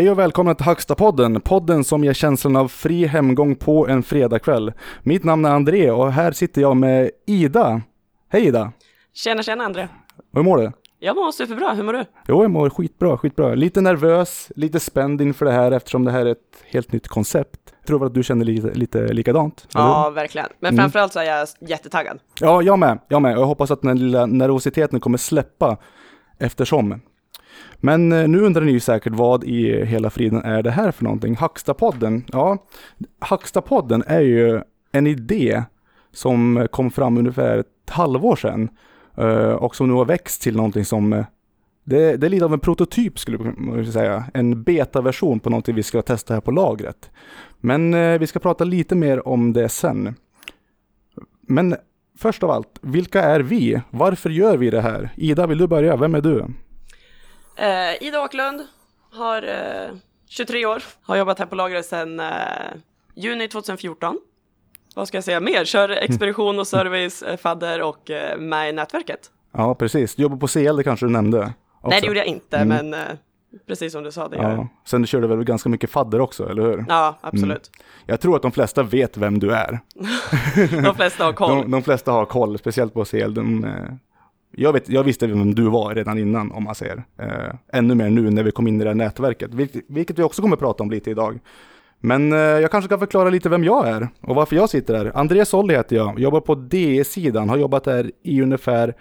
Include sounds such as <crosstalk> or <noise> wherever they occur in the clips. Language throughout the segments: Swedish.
Hej och välkomna till Högsta-podden, podden som ger känslan av fri hemgång på en fredagkväll. Mitt namn är André och här sitter jag med Ida. Hej Ida! Tjena, tjena André. Hur mår du? Jag mår superbra, hur mår du? Jo, jag mår skitbra, skitbra. Lite nervös, lite spänd inför det här eftersom det här är ett helt nytt koncept. Jag tror att du känner lite, lite likadant? eller? Ja, verkligen. Men Mm. framförallt så är jag jättetaggad. Ja, jag med. Jag med. Och jag hoppas att den här lilla nervositeten kommer släppa eftersom. Men eh, nu undrar ni säkert vad i hela friden är det här för någonting? Hackstapodden? Ja, Hackstapodden är ju en idé som kom fram ungefär ett halvår sedan eh, och som nu har växt till någonting som eh, det, det är lite av en prototyp skulle man säga. En betaversion på någonting vi ska testa här på lagret. Men eh, vi ska prata lite mer om det sen. Men först av allt, vilka är vi? Varför gör vi det här? Ida, vill du börja? Vem är du? Eh, Ida Åkerlund har eh, 23 år, har jobbat här på lagret sedan eh, juni 2014. Vad ska jag säga mer? Kör expedition och service, eh, fadder och eh, med i nätverket. Ja, precis. Du jobbar på CL, det kanske du nämnde? Nej, också. det gjorde jag inte, Mm. men eh, precis som du sa, det gör. Ja. Sen körde du väl ganska mycket fadder också, eller hur? Ja, absolut. Jag tror att de flesta vet vem du är. <laughs> De flesta har koll. <laughs> De, de flesta har koll, speciellt på CL. De, eh, jag, vet, jag visste vem du var redan innan, om man säger. Eh, ännu mer nu när vi kom in i det här nätverket, vilket, vilket vi också kommer att prata om lite idag. Men eh, jag kanske kan förklara lite vem jag är och varför jag sitter här. Andreas Solli heter jag, jobbar på DE-sidan, har jobbat där i ungefär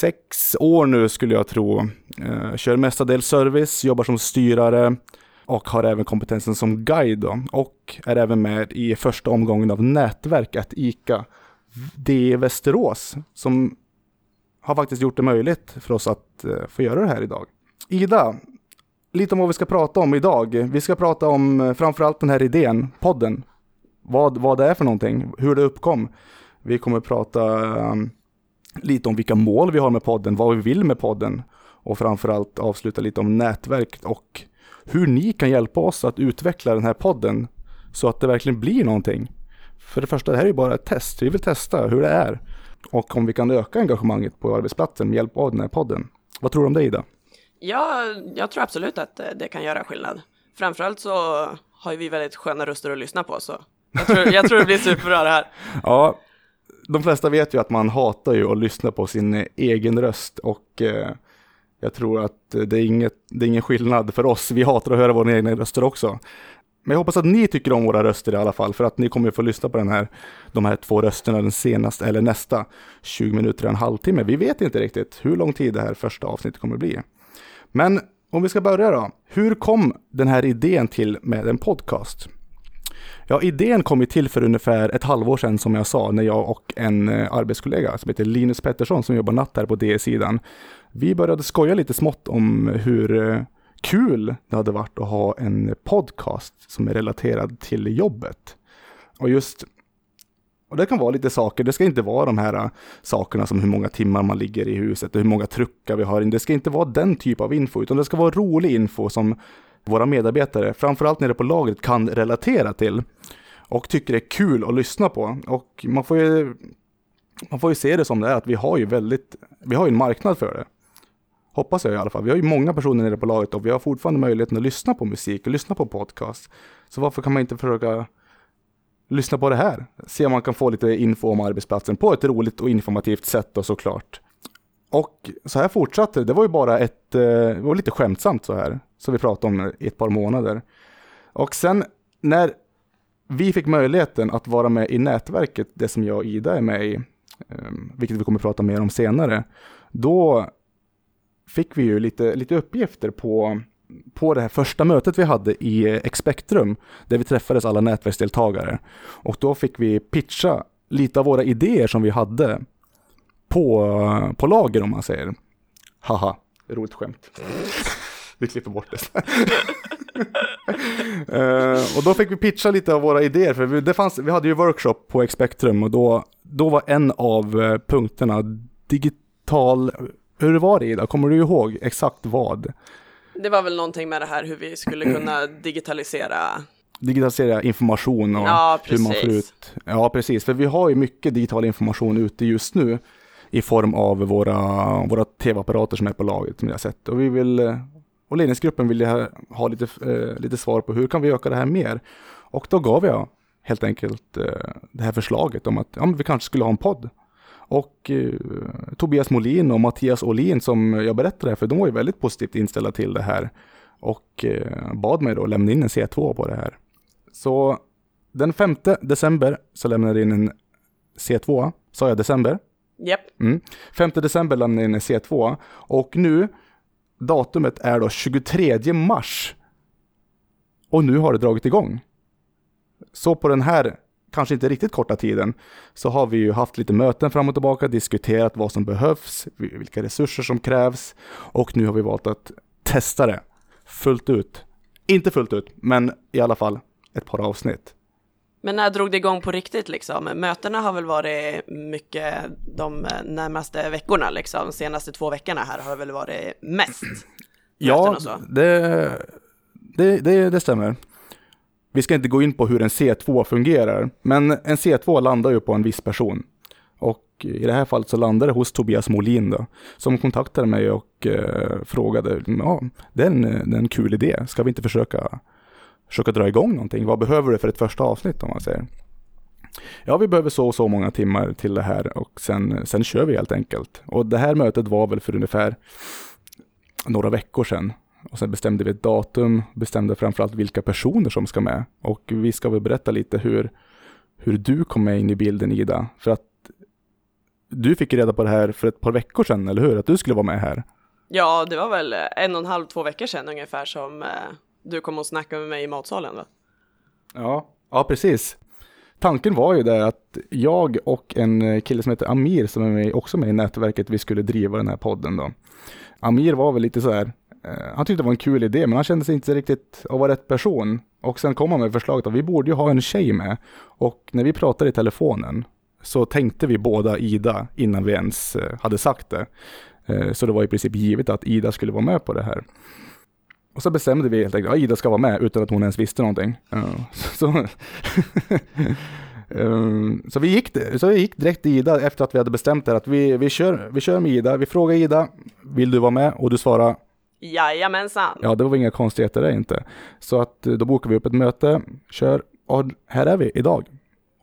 sex år nu skulle jag tro. Eh, kör mestadels service, jobbar som styrare och har även kompetensen som guide då. Och är även med i första omgången av nätverket ICA DE Västerås som har faktiskt gjort det möjligt för oss att eh, få göra det här idag. Ida, lite om vad vi ska prata om idag. Vi ska prata om eh, framförallt den här idén, podden. Vad, vad det är för någonting, hur det uppkom. Vi kommer prata um, lite om vilka mål vi har med podden, vad vi vill med podden och framförallt avsluta lite om nätverk och hur ni kan hjälpa oss att utveckla den här podden så att det verkligen blir någonting. För det första, det här är ju bara ett test. Vi vill testa hur det är och om vi kan öka engagemanget på arbetsplatsen med hjälp av den här podden. Vad tror du om det Ida? Ja, jag tror absolut att eh, det kan göra skillnad. Framförallt så har vi väldigt sköna röster att lyssna på, så jag tror, jag tror det blir superbra det här. <laughs> Ja, de flesta vet ju att man hatar ju att lyssna på sin egen röst och eh, jag tror att det är, inget, det är ingen skillnad för oss. Vi hatar att höra våra egna röster också. Men jag hoppas att ni tycker om våra röster i alla fall, för att ni kommer få lyssna på den här, de här två rösterna den senaste, eller nästa 20 minuter, en halvtimme. Vi vet inte riktigt hur lång tid det här första avsnittet kommer bli. Men om vi ska börja då. Hur kom den här idén till med en podcast? Ja, idén kom ju till för ungefär ett halvår sedan som jag sa, när jag och en eh, arbetskollega som heter Linus Pettersson som jobbar natt här på D-sidan. Vi började skoja lite smått om hur eh, kul det hade varit att ha en podcast som är relaterad till jobbet. Och just och det kan vara lite saker, det ska inte vara de här äh, sakerna som hur många timmar man ligger i huset och hur många truckar vi har in. Det ska inte vara den typ av info, utan det ska vara rolig info som våra medarbetare, framförallt nere på lagret, kan relatera till. Och tycker det är kul att lyssna på. Och man får ju, man får ju se det som det är, att vi har ju väldigt, vi har ju en marknad för det. Hoppas jag i alla fall. Vi har ju många personer nere på lagret och vi har fortfarande möjligheten att lyssna på musik och lyssna på podcast. Så varför kan man inte försöka lyssna på det här. Se om man kan få lite info om arbetsplatsen på ett roligt och informativt sätt då såklart. Och så här fortsatte det. Det var ju bara ett, eh, det var lite skämtsamt så här. Som vi pratade om i ett par månader. Och sen när vi fick möjligheten att vara med i nätverket, det som jag och Ida är med i, ehm, vilket vi kommer att prata mer om senare, då fick vi ju lite, lite uppgifter på på det här första mötet vi hade i Expectrum, där vi träffades alla nätverksdeltagare. Och då fick vi pitcha lite av våra idéer som vi hade på, på lager om man säger. Haha, roligt skämt. Vi klipper bort det. uh, <laughs> och då fick vi pitcha lite av våra idéer, för vi, det fanns, vi hade ju workshop på Expectrum och då, då var en av eh, punkterna digital, hur var det Ida? Kommer du ihåg exakt vad? Det var väl någonting med det här hur vi skulle kunna digitalisera. digitalisera information och Ja, hur man får ut. Ja, precis. För vi har ju mycket digital information ute just nu i form av våra, våra tv-apparater som är på laget som jag har sett. Och vi vill, och ledningsgruppen ville ha, ha lite, eh, lite svar på hur kan vi öka det här mer? Och då gav jag helt enkelt eh, det här förslaget om att ja, men vi kanske skulle ha en podd. Och eh, Tobias Molin och Mattias Olin som jag berättade för, de var ju väldigt positivt inställda till det här och eh, bad mig då lämna in en C2 på det här. Så den 5 december så lämnade jag in en C2. Sa jag december? Japp. Mm. 5 december lämnade jag in en C2 och nu datumet är då 23 mars. Och nu har det dragit igång. Så på den här, kanske inte riktigt korta tiden, så har vi ju haft lite möten fram och tillbaka, diskuterat vad som behövs, vilka resurser som krävs och nu har vi valt att testa det fullt ut. Inte fullt ut, men i alla fall ett par avsnitt. Men när drog det igång på riktigt liksom? Mötena har väl varit mycket de närmaste veckorna liksom. De senaste två veckorna här har det väl varit mest. Ja, det, det, det, det stämmer. Vi ska inte gå in på hur en C2 fungerar, men en C2 landar ju på en viss person. Och i det här fallet så landade det hos Tobias Molin då, som kontaktade mig och eh, frågade, ja, det är, en, det är en kul idé, ska vi inte försöka försöka dra igång någonting. Vad behöver du för ett första avsnitt om man säger? Ja, vi behöver så och så många timmar till det här och sen, sen kör vi helt enkelt. Och det här mötet var väl för ungefär några veckor sedan. Och sen bestämde vi ett datum, bestämde framförallt vilka personer som ska med. Och vi ska väl berätta lite hur, hur du kom med in i bilden Ida. För att du fick reda på det här för ett par veckor sedan, eller hur? Att du skulle vara med här. Ja, det var väl en och en halv, två veckor sedan ungefär som du kom och snackade med mig i matsalen va? Ja, ja precis. Tanken var ju det att jag och en kille som heter Amir som är med, också med i nätverket, vi skulle driva den här podden då. Amir var väl lite så här, eh, Eh, han tyckte det var en kul idé, men han kände sig inte riktigt att vara rätt person. Och sen kom han med förslaget att vi borde ju ha en tjej med. Och när vi pratade i telefonen så tänkte vi båda Ida innan vi ens eh, hade sagt det. Eh, så det var i princip givet att Ida skulle vara med på det här. Och så bestämde vi helt enkelt att Ida ska vara med utan att hon ens visste någonting. <laughs> Så, <laughs> ehm, så, vi gick, så vi gick direkt till Ida efter att vi hade bestämt det att vi, vi, kör, vi kör med Ida. Vi frågar Ida, vill du vara med? Och du svarar Jajamensan. Ja, det var inga konstigheter det inte. Så att eh, då bokar vi upp ett möte, kör, och här är vi idag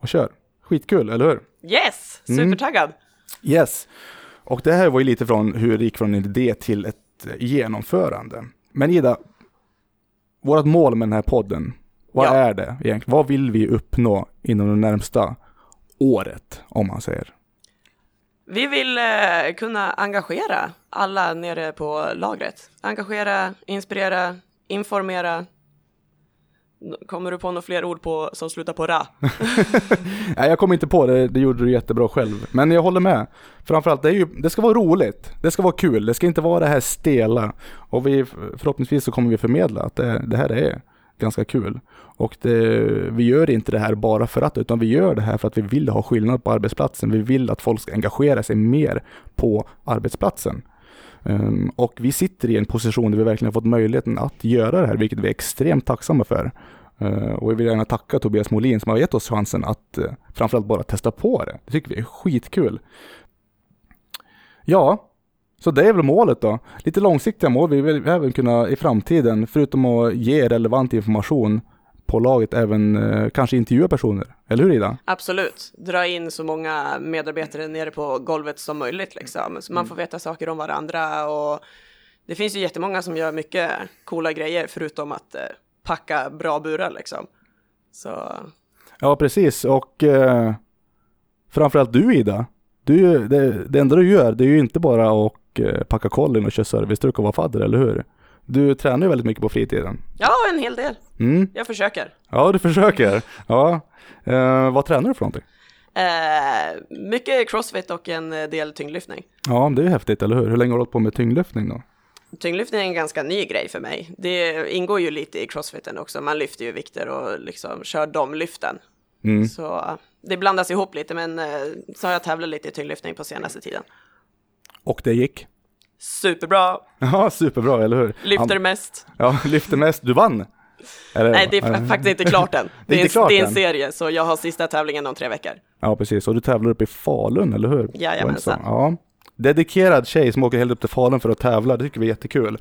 och kör. Skitkul, eller hur? Yes, supertaggad. Mm. Yes. Och det här var ju lite från hur det gick från en idé till ett genomförande. Men Ida, vårt mål med den här podden, vad ja. är det egentligen? Vad vill vi uppnå inom det närmsta året, om man säger? Vi vill eh, kunna engagera alla nere på lagret. Engagera, inspirera, informera, Kommer du på några fler ord på, som slutar på ra? <laughs> Nej, jag kom inte på det, det gjorde du jättebra själv. Men jag håller med. Framförallt, det, är ju, det ska vara roligt. Det ska vara kul. Det ska inte vara det här stela. Och vi, förhoppningsvis så kommer vi förmedla att det, det här är ganska kul. Och det, vi gör inte det här bara för att, utan vi gör det här för att vi vill ha skillnad på arbetsplatsen. Vi vill att folk ska engagera sig mer på arbetsplatsen. Um, och vi sitter i en position där vi verkligen har fått möjligheten att göra det här, vilket vi är extremt tacksamma för. Uh, och vi vill gärna tacka Tobias Molin som har gett oss chansen att uh, framförallt bara testa på det. Det tycker vi är skitkul. Ja, så det är väl målet då. Lite långsiktiga mål. Vi vill även kunna i framtiden, förutom att ge relevant information, på laget även eh, kanske intervjua personer. Eller hur Ida? Absolut. Dra in så många medarbetare nere på golvet som möjligt liksom. Så man mm. får veta saker om varandra och det finns ju jättemånga som gör mycket coola grejer förutom att eh, packa bra burar liksom. Så. Ja, precis. Och eh, framförallt du Ida. Du, det, det enda du gör, det är ju inte bara att eh, packa kollin och köra servicestruck och vara fadder, eller hur? Du tränar ju väldigt mycket på fritiden. Ja, en hel del. Mm. Jag försöker. Ja, du försöker. Ja. Eh, vad tränar du för någonting? Eh, mycket crossfit och en del tyngdlyftning. Ja, det är häftigt, eller hur? Hur länge har du hållit på med tyngdlyftning då? Tyngdlyftning är en ganska ny grej för mig. Det ingår ju lite i crossfiten också. Man lyfter ju vikter och liksom kör de lyften. Mm. Så det blandas ihop lite, men eh, så har jag tävlat lite i tyngdlyftning på senaste tiden. Och det gick? Superbra! Ja, superbra, eller hur? Lyfter mest. Ja, <laughs> lyfter mest. Du vann! Eller, Nej, det är faktiskt inte klart än. <laughs> Det är, det är, en, klart det är en serie, så jag har sista tävlingen om tre veckor. Ja, precis. Och du tävlar uppe i Falun, eller hur? Jajamensan. Ja. Dedikerad tjej som åker helt upp till Falun för att tävla, det tycker vi är jättekul.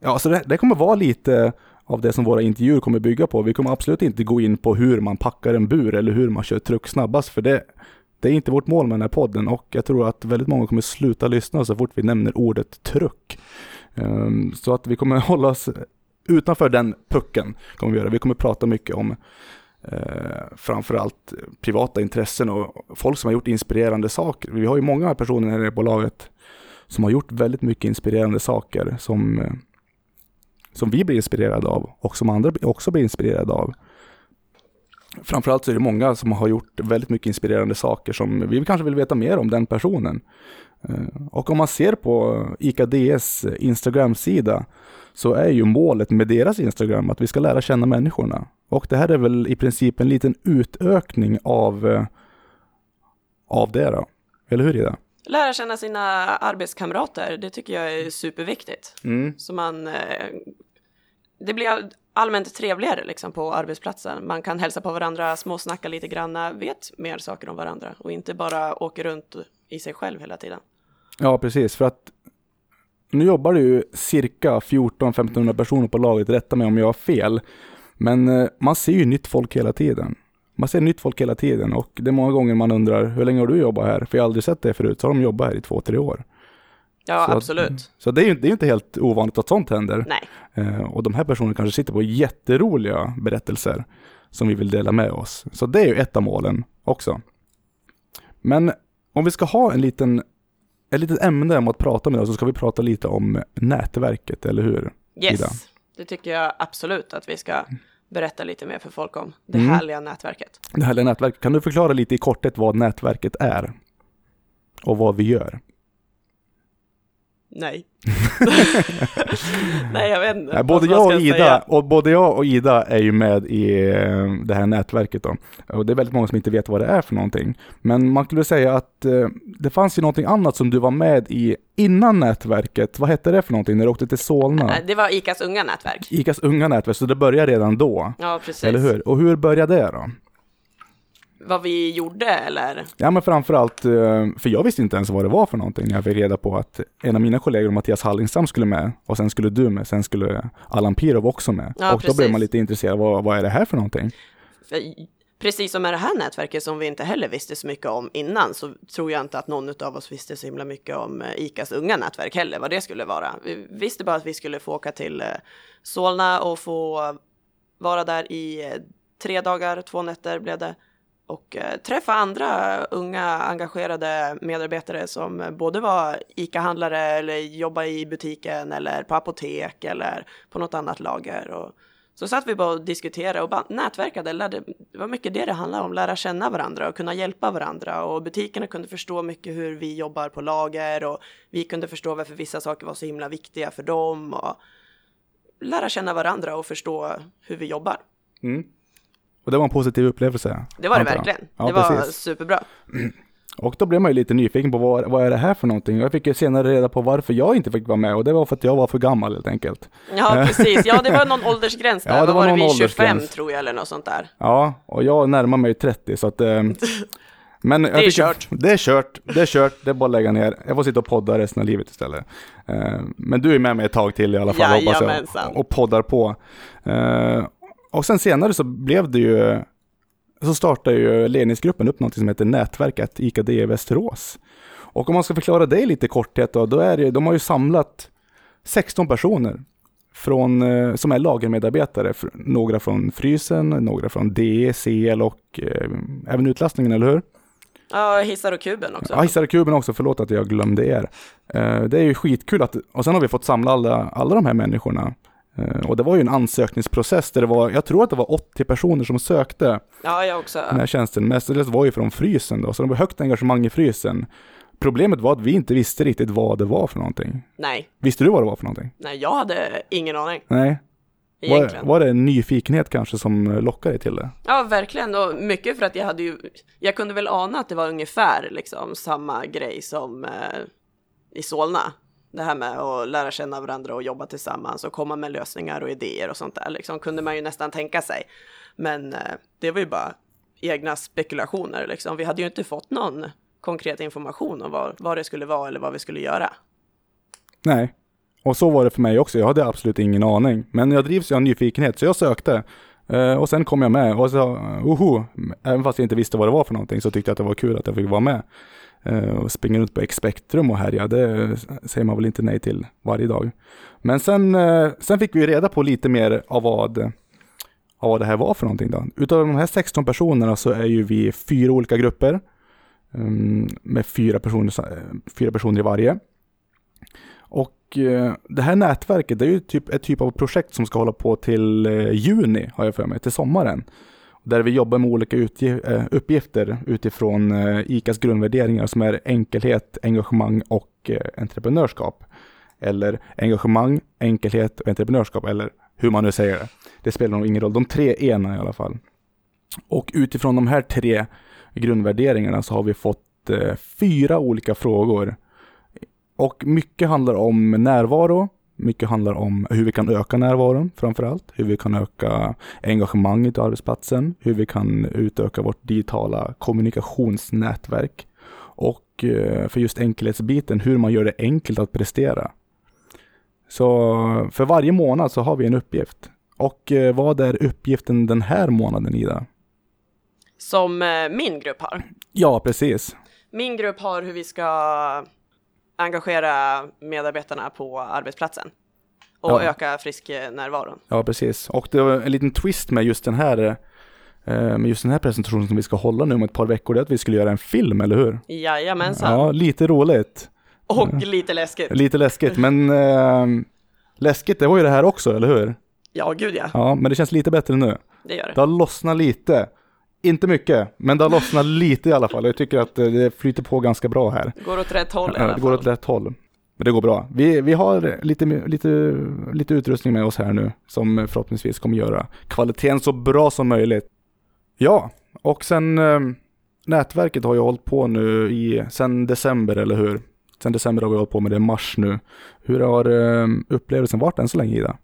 Ja, så det, det kommer vara lite av det som våra intervjuer kommer bygga på. Vi kommer absolut inte gå in på hur man packar en bur eller hur man kör truck snabbast, för det, det är inte vårt mål med den här podden och jag tror att väldigt många kommer sluta lyssna så fort vi nämner ordet truck. Um, så att vi kommer <laughs> hålla oss utanför den pucken. Kommer vi, göra. vi kommer prata mycket om eh, framförallt privata intressen och folk som har gjort inspirerande saker. Vi har ju många personer här i bolaget som har gjort väldigt mycket inspirerande saker som, eh, som vi blir inspirerade av och som andra också blir inspirerade av. Framförallt så är det många som har gjort väldigt mycket inspirerande saker som vi kanske vill veta mer om den personen. Eh, och om man ser på ICADs Instagram-sida så är ju målet med deras Instagram att vi ska lära känna människorna. Och det här är väl i princip en liten utökning av, eh, av det då. Eller hur Ida? Lära känna sina arbetskamrater, det tycker jag är superviktigt. Mm. Så man, eh, det blir allmänt trevligare liksom på arbetsplatsen. Man kan hälsa på varandra, småsnacka lite granna, vet mer saker om varandra och inte bara åker runt i sig själv hela tiden. Ja, precis. För att nu jobbar det ju cirka 14-1500 personer på laget, rätta mig om jag har fel. Men eh, man ser ju nytt folk hela tiden. Man ser nytt folk hela tiden och det är många gånger man undrar, hur länge har du jobbat här? För jag har aldrig sett det förut, så har de jobbat här i två, tre år. Ja, så absolut. Att, så det är ju det är inte helt ovanligt att sånt händer. Nej. Eh, och de här personerna kanske sitter på jätteroliga berättelser som vi vill dela med oss. Så det är ju ett av målen också. Men om vi ska ha en liten ett litet ämne om att prata med oss så ska vi prata lite om nätverket, eller hur? Yes, Ida? det tycker jag absolut att vi ska berätta lite mer för folk om. Det mm. härliga nätverket. Det härliga nätverket. Kan du förklara lite i korthet vad nätverket är? Och vad vi gör? Nej. <laughs> Nej, jag vet inte. både, jag och Ida, och både jag och Ida är ju med i eh, det här nätverket. Då. Och det är väldigt många som inte vet vad det är för någonting. Men man skulle säga att eh, det fanns ju någonting annat som du var med i innan nätverket. Vad hette det för någonting när du åkte till Solna? Det var ICAs unga nätverk. ICAs unga nätverk, så det började redan då? Ja, precis. Eller hur? Och hur började det då? Vad vi gjorde eller? Ja men framförallt, eh, för jag visste inte ens vad det var för någonting när jag fick reda på att en av mina kollegor, Mattias Hallingstam, skulle med och sen skulle du med, sen skulle Allan Pirov också med. Ja, och precis. då blev man lite intresserad, vad, vad är det här för någonting? Precis som med det här nätverket som vi inte heller visste så mycket om innan så tror jag inte att någon av oss visste så himla mycket om eh, ICAs unga nätverk heller, vad det skulle vara. Vi visste bara att vi skulle få åka till eh, Solna och få vara där i tre dagar, två nätter blev det och eh, träffa andra unga engagerade medarbetare som både var ICA-handlare eller jobbade i butiken eller på apotek eller på något annat lager. Och så satt vi bara och diskuterade och bara nätverkade. Lärde, det var mycket det det handlade om, lära känna varandra och kunna hjälpa varandra. Och butikerna kunde förstå mycket hur vi jobbar på lager och vi kunde förstå varför vissa saker var så himla viktiga för dem. Och lära känna varandra och förstå hur vi jobbar. Mm. Och det var en positiv upplevelse. Det var det verkligen. Ja, det var precis. superbra. <clears throat> Och då blev man ju lite nyfiken på vad, vad är det här för någonting? Jag fick ju senare reda på varför jag inte fick vara med och det var för att jag var för gammal helt enkelt. Ja, <laughs> precis. Ja, det var någon åldersgräns där. Ja, det var, var det vid 25 tror jag eller något sånt där. Ja, och jag närmar mig 30 så att eh, <laughs> men det är fick, kört. Det är kört, det är kört, det är bara att lägga ner. Jag får sitta och podda resten av livet istället. Uh, men du är med mig ett tag till i alla fall, hoppas jag. Och, poddar på. Uh, och sen senare så blev det ju, så startade ju ledningsgruppen upp något som heter Nätverket IKD i Västerås. Och om man ska förklara det lite i korthet då, då är det, de har ju samlat 16 personer från, eh, som är lagermedarbetare. Några från Frysen, några från DE, CL och eh, även utlastningen, eller hur? Ja, hissar och kuben också. Ja, hissar och kuben också, förlåt att jag glömde er. Eh, det är ju skitkul att, och sen har vi fått samla alla, alla de här människorna och det var ju en ansökningsprocess där det var, jag tror att det var 80 personer som sökte ja, jag också. den här tjänsten. Mestadels var ju från Frysen då, så det var högt engagemang i Frysen. Problemet var att vi inte visste riktigt vad det var för någonting. Nej. Visste du vad det var för någonting? Nej, jag hade ingen aning. Nej. Var, var det en nyfikenhet kanske som lockade dig till det? Ja, verkligen. Och mycket för att jag hade ju, jag kunde väl ana att det var ungefär liksom samma grej som eh, i Solna det här med att lära känna varandra och jobba tillsammans och komma med lösningar och idéer och sånt där liksom kunde man ju nästan tänka sig. Men eh, det var ju bara egna spekulationer liksom. Vi hade ju inte fått någon konkret information om vad, vad det skulle vara eller vad vi skulle göra. Nej, Och så var det för mig också. Jag hade absolut ingen aning. Men jag drivs ju av nyfikenhet, så jag sökte. Eh, och sen kom jag med och så, oho, även fast jag inte visste vad det var för någonting så tyckte jag att det var kul att jag fick vara med. Eh, och springa runt på Expectrum och härja, det säger man väl inte nej till varje dag. Men sen, eh, sen fick vi reda på lite mer av vad, av vad det här var för någonting då. Utav de här 16 personerna så är ju vi fyra olika grupper. Mm, med fyra personer, fyra personer i varje. Och eh, det här nätverket, det är ju typ ett typ av projekt som ska hålla på till juni, har jag för mig, till sommaren. Där vi jobbar med olika eh, uppgifter utifrån eh, ICAs grundvärderingar som är enkelhet, engagemang och eh, entreprenörskap. Eller engagemang, enkelhet och entreprenörskap, eller hur man nu säger det. Det spelar nog ingen roll, de tre ena i alla fall. Och utifrån de här tre grundvärderingarna så har vi fått fyra olika frågor och mycket handlar om närvaro, mycket handlar om hur vi kan öka närvaron framför allt, hur vi kan öka engagemanget i arbetsplatsen, hur vi kan utöka vårt digitala kommunikationsnätverk och eh, för just enkelhetsbiten, hur man gör det enkelt att prestera. Så för varje månad så har vi en uppgift. Och eh, vad är uppgiften den här månaden, Ida? Som eh, min grupp har? Ja, precis. Min grupp har hur vi ska engagera medarbetarna på arbetsplatsen och ja. öka frisknärvaron. Ja, precis. Och det var en liten twist med just den här eh, med just den här presentationen som vi ska hålla nu om ett par veckor, det är att vi skulle göra en film, eller hur? Jajamensan. Ja, lite roligt. Och lite läskigt. Lite läskigt, men äh, läskigt det var ju det här också, eller hur? Ja, gud ja. Ja, men det känns lite bättre nu. Det gör det. Det har lossnat lite. Inte mycket, men det har lossnat lite i alla fall. Jag tycker att det flyter på ganska bra här. Det går åt rätt håll i alla fall. Det går åt rätt håll. Men det går bra. Vi, vi har lite, lite, lite utrustning med oss här nu som förhoppningsvis kommer göra kvaliteten så bra som möjligt. Ja, och sen eh, nätverket har ju hållit på nu i, sen december, eller hur? Sen december har vi hållit på med det, mars nu. Hur har eh, upplevelsen varit än så länge Ida?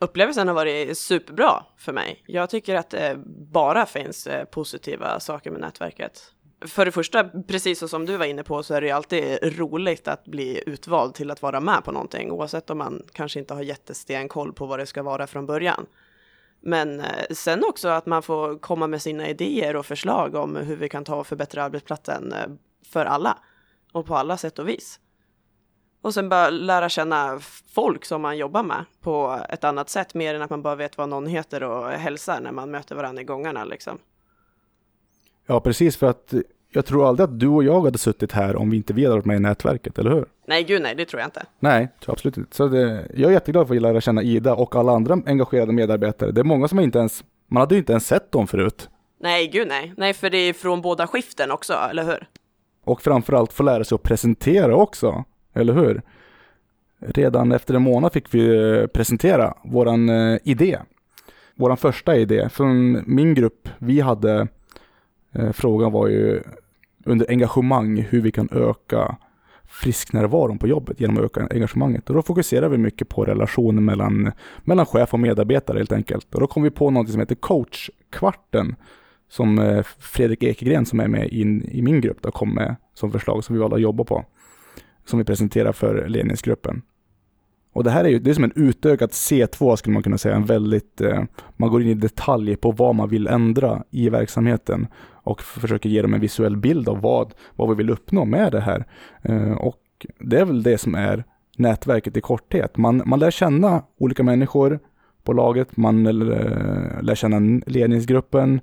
Upplevelsen har varit superbra för mig. Jag tycker att det bara finns eh, positiva saker med nätverket. För det första, precis som du var inne på, så är det ju alltid roligt att bli utvald till att vara med på någonting, oavsett om man kanske inte har jättestenkoll på vad det ska vara från början. Men eh, sen också att man får komma med sina idéer och förslag om hur vi kan ta och förbättra arbetsplatsen för alla och på alla sätt och vis. Och sen bara lära känna folk som man jobbar med på ett annat sätt, mer än att man bara vet vad någon heter och hälsar när man möter varandra i gångarna liksom. Ja, precis, för att jag tror aldrig att du och jag hade suttit här om vi inte vi hade varit med i nätverket, eller hur? Nej, gud nej, det tror jag inte. Nej, absolut inte. Så det, jag är jätteglad för att lära känna Ida och alla andra engagerade medarbetare. Det är många som inte ens, man hade ju inte ens sett dem förut. Nej, gud nej. Nej, för det är från båda skiften också, eller hur? Och framförallt få lära sig att presentera också eller hur? Redan efter en månad fick vi eh, presentera våran eh, idé. Vår första idé från min grupp, vi hade, eh, frågan var ju under engagemang hur vi kan öka frisknärvaron på jobbet genom att öka engagemanget. Och då fokuserar vi mycket på relationen mellan, mellan chef och medarbetare helt enkelt. Och då kom vi på något som heter coachkvarten som Fredrik Ekegren som är med in, i min grupp då, kom med som förslag som vi valde att jobba på som vi presenterar för ledningsgruppen. Och det här är ju det är som en utökad C2 skulle man kunna säga, en väldigt, eh, man går in i detalj på vad man vill ändra i verksamheten och försöker ge dem en visuell bild av vad, vad vi vill uppnå med det här. Eh, och det är väl det som är nätverket i korthet. Man, man lär känna olika människor på laget, man lär, lär känna ledningsgruppen,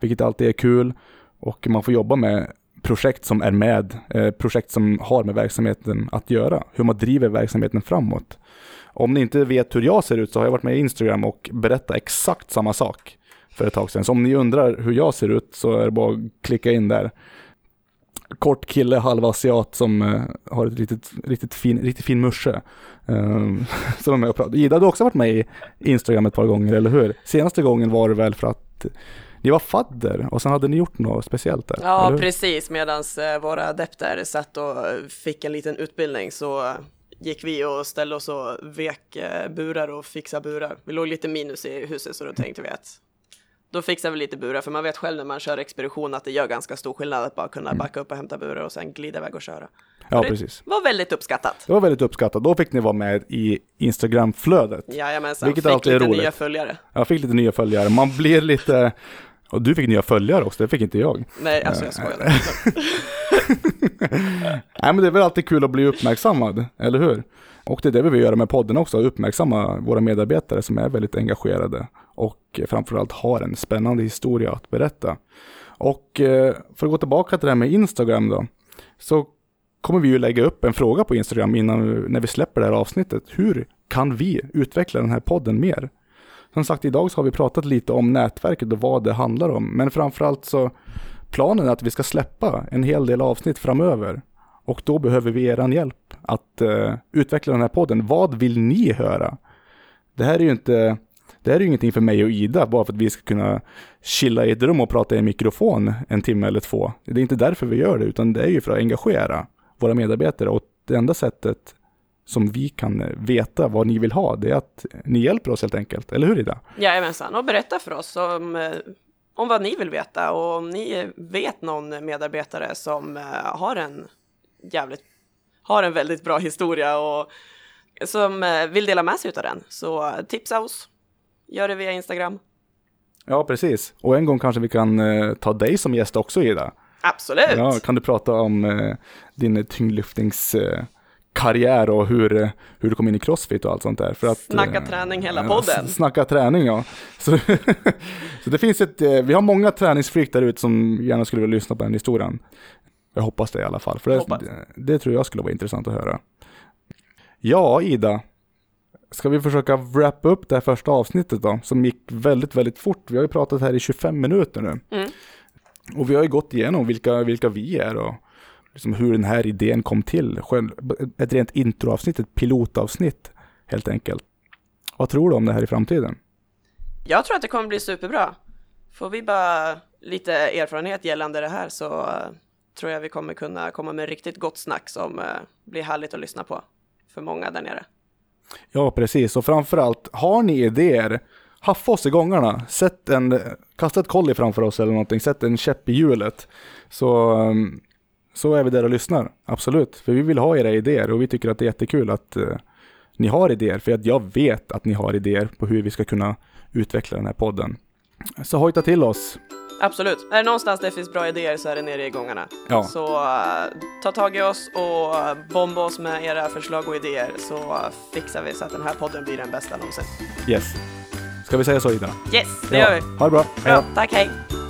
vilket alltid är kul och man får jobba med projekt som är med, eh, projekt som har med verksamheten att göra, hur man driver verksamheten framåt. Om ni inte vet hur jag ser ut så har jag varit med i Instagram och berättat exakt samma sak för ett tag sedan. Så om ni undrar hur jag ser ut så är det bara att klicka in där. Kort kille, halvasiat som eh, har ett riktigt, riktigt, fin, riktigt fin musche. Um, <laughs> som är med och pratar. Ida, du har också varit med i Instagram ett par gånger, eller hur? Senaste gången var det väl för att ni var fadder och sen hade ni gjort något speciellt där? Ja, precis. Medan eh, våra adepter satt och fick en liten utbildning så gick vi och ställde oss och vek eh, burar och fixade burar. Vi låg lite minus i huset så då tänkte vi att då fixar vi lite burar, för man vet själv när man kör expedition att det gör ganska stor skillnad att bara kunna mm. backa upp och hämta burar och sen glida iväg och köra. Ja, det precis. var väldigt uppskattat. Det var väldigt uppskattat. Då fick ni vara med i Instagram-flödet. Jajamensan, Vilket fick alltid är lite roligt. nya följare. Jag fick lite nya följare. Man blir lite... <laughs> Och du fick nya följare också, det fick inte jag. Nej, alltså jag skojar. <laughs> Nej men det är väl alltid kul att bli uppmärksammad, eller hur? Och det är det vi vill göra med podden också, uppmärksamma våra medarbetare som är väldigt engagerade och framförallt har en spännande historia att berätta. Och eh, för att gå tillbaka till det här med Instagram då, så kommer vi ju lägga upp en fråga på Instagram innan, när vi släpper det här avsnittet. Hur kan vi utveckla den här podden mer? Som sagt, idag så har vi pratat lite om nätverket och vad det handlar om, men framförallt så planen är att vi ska släppa en hel del avsnitt framöver. Och då behöver vi er hjälp att uh, utveckla den här podden. Vad vill ni höra? Det här är ju inte, det här är ju ingenting för mig och Ida, bara för att vi ska kunna chilla i ett rum och prata i en mikrofon en timme eller två. Det är inte därför vi gör det, utan det är ju för att engagera våra medarbetare. Och det enda sättet som vi kan veta vad ni vill ha, det är att ni hjälper oss helt enkelt. Eller hur Ida? Jajamensan, och berätta för oss om, eh, om vad ni vill veta och om ni vet någon medarbetare som eh, har en jävligt, har en väldigt bra historia och som eh, vill dela med sig av den. Så tipsa oss, gör det via Instagram. Ja, precis. Och en gång kanske vi kan eh, ta dig som gäst också Ida. Absolut! Ja, kan du prata om eh, din tyngdlyftningskarriär eh, karriär och hur, hur du kom in i crossfit och allt sånt där? För att, Snacka eh, träning hela podden. <laughs> Snacka träning, ja. Så, <laughs> så det finns ett, eh, vi har många träningsfreak där ute som gärna skulle vilja lyssna på den historien. Jag hoppas det i alla fall, för det, det tror jag skulle vara intressant att höra. Ja, Ida. Ska vi försöka wrappa upp det här första avsnittet då, som gick väldigt, väldigt fort. Vi har ju pratat här i 25 minuter nu. Mm. Och vi har ju gått igenom vilka, vilka vi är och liksom hur den här idén kom till. Ett rent introavsnitt, ett pilotavsnitt helt enkelt. Vad tror du om det här i framtiden? Jag tror att det kommer bli superbra. Får vi bara lite erfarenhet gällande det här så eh, tror jag vi kommer kunna komma med riktigt gott snack som eh, blir härligt att lyssna på för många där nere. Ja, precis. Och framförallt, har ni idéer, haffa oss i gångarna. Sätt en, kasta ett kolli framför oss eller någonting, sätt en käpp i hjulet. Så, um, så är vi där och lyssnar, absolut. För vi vill ha era idéer och vi tycker att det är jättekul att uh, ni har idéer. För att jag vet att ni har idéer på hur vi ska kunna utveckla den här podden. Så hojta till oss. Absolut. Är det någonstans det finns bra idéer så är det nere i gångarna. Ja. Så eh, ta tag i oss och eh, bomba oss med era förslag och idéer så eh, fixar vi så att den här podden blir den bästa någonsin. Yes. Ska vi säga så Ida? Yes, det gör vi. Ha det bra. Hej då. Tack, hej!